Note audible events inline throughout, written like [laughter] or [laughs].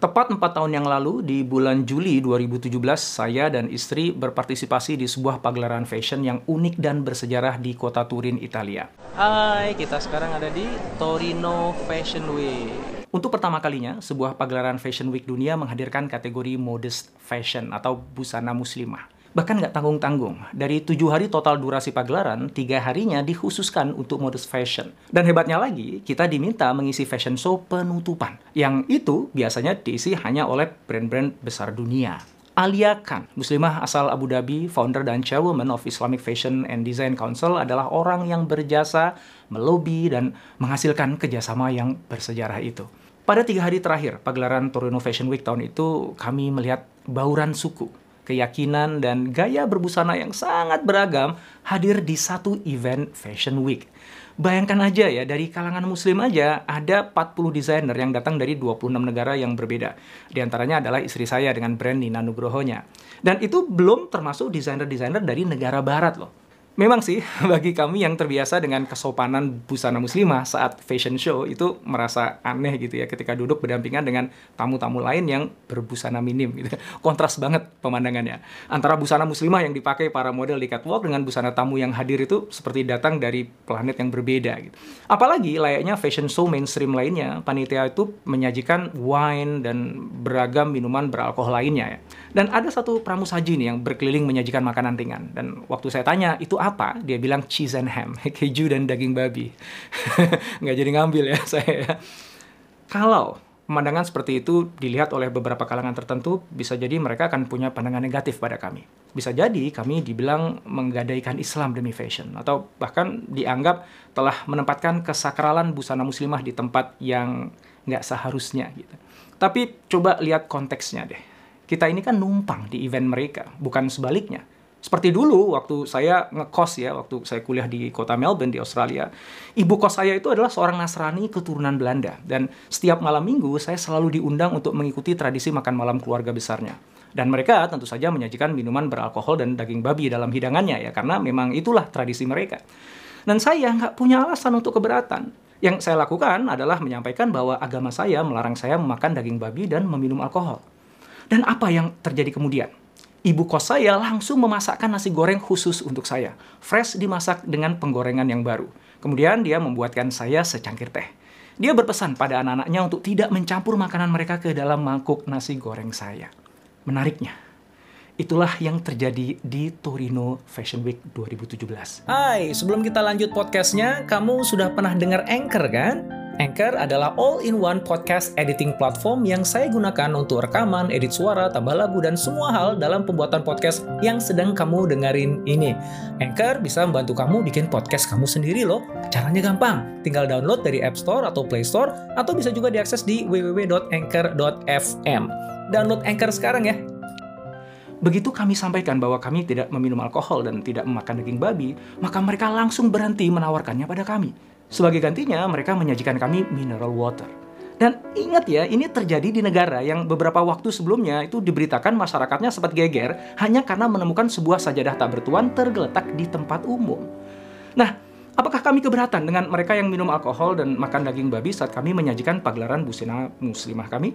Tepat 4 tahun yang lalu, di bulan Juli 2017, saya dan istri berpartisipasi di sebuah pagelaran fashion yang unik dan bersejarah di kota Turin, Italia. Hai, kita sekarang ada di Torino Fashion Week. Untuk pertama kalinya, sebuah pagelaran Fashion Week dunia menghadirkan kategori modest fashion atau busana muslimah. Bahkan nggak tanggung-tanggung. Dari tujuh hari total durasi pagelaran, tiga harinya dikhususkan untuk modus fashion. Dan hebatnya lagi, kita diminta mengisi fashion show penutupan. Yang itu biasanya diisi hanya oleh brand-brand besar dunia. Alia Khan, muslimah asal Abu Dhabi, founder dan chairwoman of Islamic Fashion and Design Council adalah orang yang berjasa, melobi, dan menghasilkan kerjasama yang bersejarah itu. Pada tiga hari terakhir pagelaran Torino Fashion Week tahun itu, kami melihat bauran suku keyakinan, dan gaya berbusana yang sangat beragam hadir di satu event Fashion Week. Bayangkan aja ya, dari kalangan muslim aja ada 40 desainer yang datang dari 26 negara yang berbeda. Di antaranya adalah istri saya dengan brand Nina Nugrohonya. Dan itu belum termasuk desainer-desainer dari negara barat loh. Memang sih, [laughs] bagi kami yang terbiasa dengan kesopanan busana muslimah saat fashion show itu merasa aneh gitu ya ketika duduk berdampingan dengan tamu-tamu lain yang berbusana minim gitu. [laughs] Kontras banget pemandangannya. Antara busana muslimah yang dipakai para model di catwalk dengan busana tamu yang hadir itu seperti datang dari planet yang berbeda gitu. Apalagi layaknya fashion show mainstream lainnya, panitia itu menyajikan wine dan beragam minuman beralkohol lainnya ya. Dan ada satu pramusaji nih yang berkeliling menyajikan makanan ringan. Dan waktu saya tanya, itu apa? Dia bilang cheese and ham, [laughs] keju dan daging babi. [laughs] Nggak jadi ngambil ya [laughs] saya. Kalau pemandangan seperti itu dilihat oleh beberapa kalangan tertentu, bisa jadi mereka akan punya pandangan negatif pada kami. Bisa jadi kami dibilang menggadaikan Islam demi fashion, atau bahkan dianggap telah menempatkan kesakralan busana muslimah di tempat yang nggak seharusnya gitu. Tapi coba lihat konteksnya deh kita ini kan numpang di event mereka, bukan sebaliknya. Seperti dulu waktu saya ngekos ya, waktu saya kuliah di kota Melbourne di Australia, ibu kos saya itu adalah seorang Nasrani keturunan Belanda dan setiap malam minggu saya selalu diundang untuk mengikuti tradisi makan malam keluarga besarnya. Dan mereka tentu saja menyajikan minuman beralkohol dan daging babi dalam hidangannya ya, karena memang itulah tradisi mereka. Dan saya nggak punya alasan untuk keberatan. Yang saya lakukan adalah menyampaikan bahwa agama saya melarang saya memakan daging babi dan meminum alkohol. Dan apa yang terjadi kemudian? Ibu kos saya langsung memasakkan nasi goreng khusus untuk saya. Fresh dimasak dengan penggorengan yang baru. Kemudian dia membuatkan saya secangkir teh. Dia berpesan pada anak-anaknya untuk tidak mencampur makanan mereka ke dalam mangkuk nasi goreng saya. Menariknya, itulah yang terjadi di Torino Fashion Week 2017. Hai, sebelum kita lanjut podcastnya, kamu sudah pernah dengar Anchor kan? Anchor adalah all-in-one podcast editing platform yang saya gunakan untuk rekaman, edit suara, tambah lagu, dan semua hal dalam pembuatan podcast yang sedang kamu dengerin ini. Anchor bisa membantu kamu bikin podcast kamu sendiri loh. Caranya gampang, tinggal download dari App Store atau Play Store, atau bisa juga diakses di www.anchor.fm. Download Anchor sekarang ya. Begitu kami sampaikan bahwa kami tidak meminum alkohol dan tidak memakan daging babi, maka mereka langsung berhenti menawarkannya pada kami. Sebagai gantinya, mereka menyajikan kami mineral water. Dan ingat ya, ini terjadi di negara yang beberapa waktu sebelumnya itu diberitakan masyarakatnya sempat geger hanya karena menemukan sebuah sajadah tak bertuan tergeletak di tempat umum. Nah, apakah kami keberatan dengan mereka yang minum alkohol dan makan daging babi saat kami menyajikan pagelaran busana muslimah kami?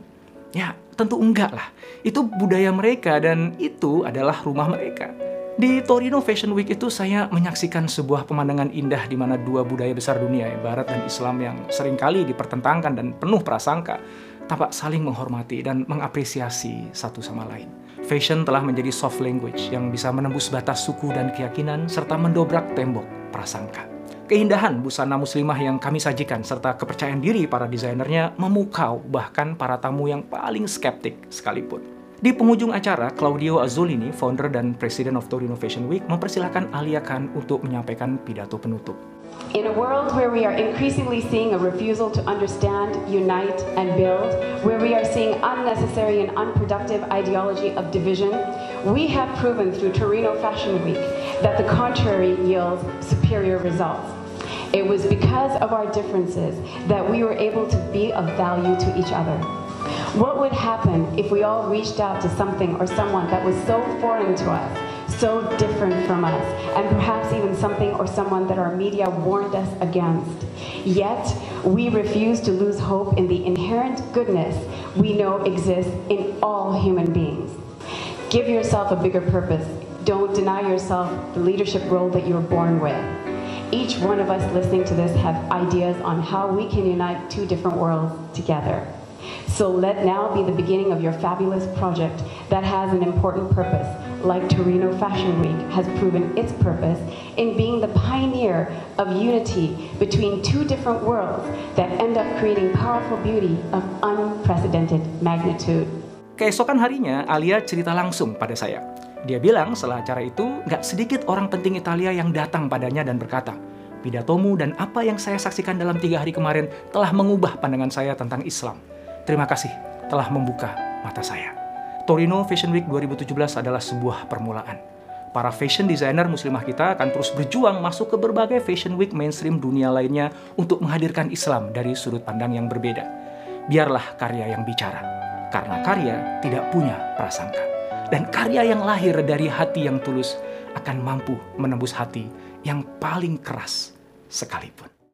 Ya, tentu enggak lah. Itu budaya mereka dan itu adalah rumah mereka. Di Torino Fashion Week itu saya menyaksikan sebuah pemandangan indah di mana dua budaya besar dunia, ya, Barat dan Islam yang sering kali dipertentangkan dan penuh prasangka, tampak saling menghormati dan mengapresiasi satu sama lain. Fashion telah menjadi soft language yang bisa menembus batas suku dan keyakinan serta mendobrak tembok prasangka. Keindahan busana muslimah yang kami sajikan serta kepercayaan diri para desainernya memukau bahkan para tamu yang paling skeptik sekalipun. Di penghujung acara, Claudio Azzolini, founder dan presiden of Torino Fashion Week, mempersilahkan Alia Khan untuk menyampaikan pidato penutup. In a world where we are increasingly seeing a refusal to understand, unite, and build, where we are seeing unnecessary and unproductive ideology of division, we have proven through Torino Fashion Week that the contrary yields superior results. It was because of our differences that we were able to be of value to each other. What would happen if we all reached out to something or someone that was so foreign to us, so different from us, and perhaps even something or someone that our media warned us against? Yet, we refuse to lose hope in the inherent goodness we know exists in all human beings. Give yourself a bigger purpose. Don't deny yourself the leadership role that you were born with. Each one of us listening to this have ideas on how we can unite two different worlds together. So let now be the beginning of your fabulous project that has an important purpose, like Torino Fashion Week has proven its purpose in being the pioneer of unity between two different worlds that end up creating powerful beauty of unprecedented magnitude. Keesokan harinya, Alia cerita langsung pada saya. Dia bilang setelah acara itu, nggak sedikit orang penting Italia yang datang padanya dan berkata, Pidatomu dan apa yang saya saksikan dalam tiga hari kemarin telah mengubah pandangan saya tentang Islam. Terima kasih telah membuka mata saya. Torino Fashion Week 2017 adalah sebuah permulaan. Para fashion designer muslimah kita akan terus berjuang masuk ke berbagai fashion week mainstream dunia lainnya untuk menghadirkan Islam dari sudut pandang yang berbeda. Biarlah karya yang bicara, karena karya tidak punya prasangka. Dan karya yang lahir dari hati yang tulus akan mampu menembus hati yang paling keras sekalipun.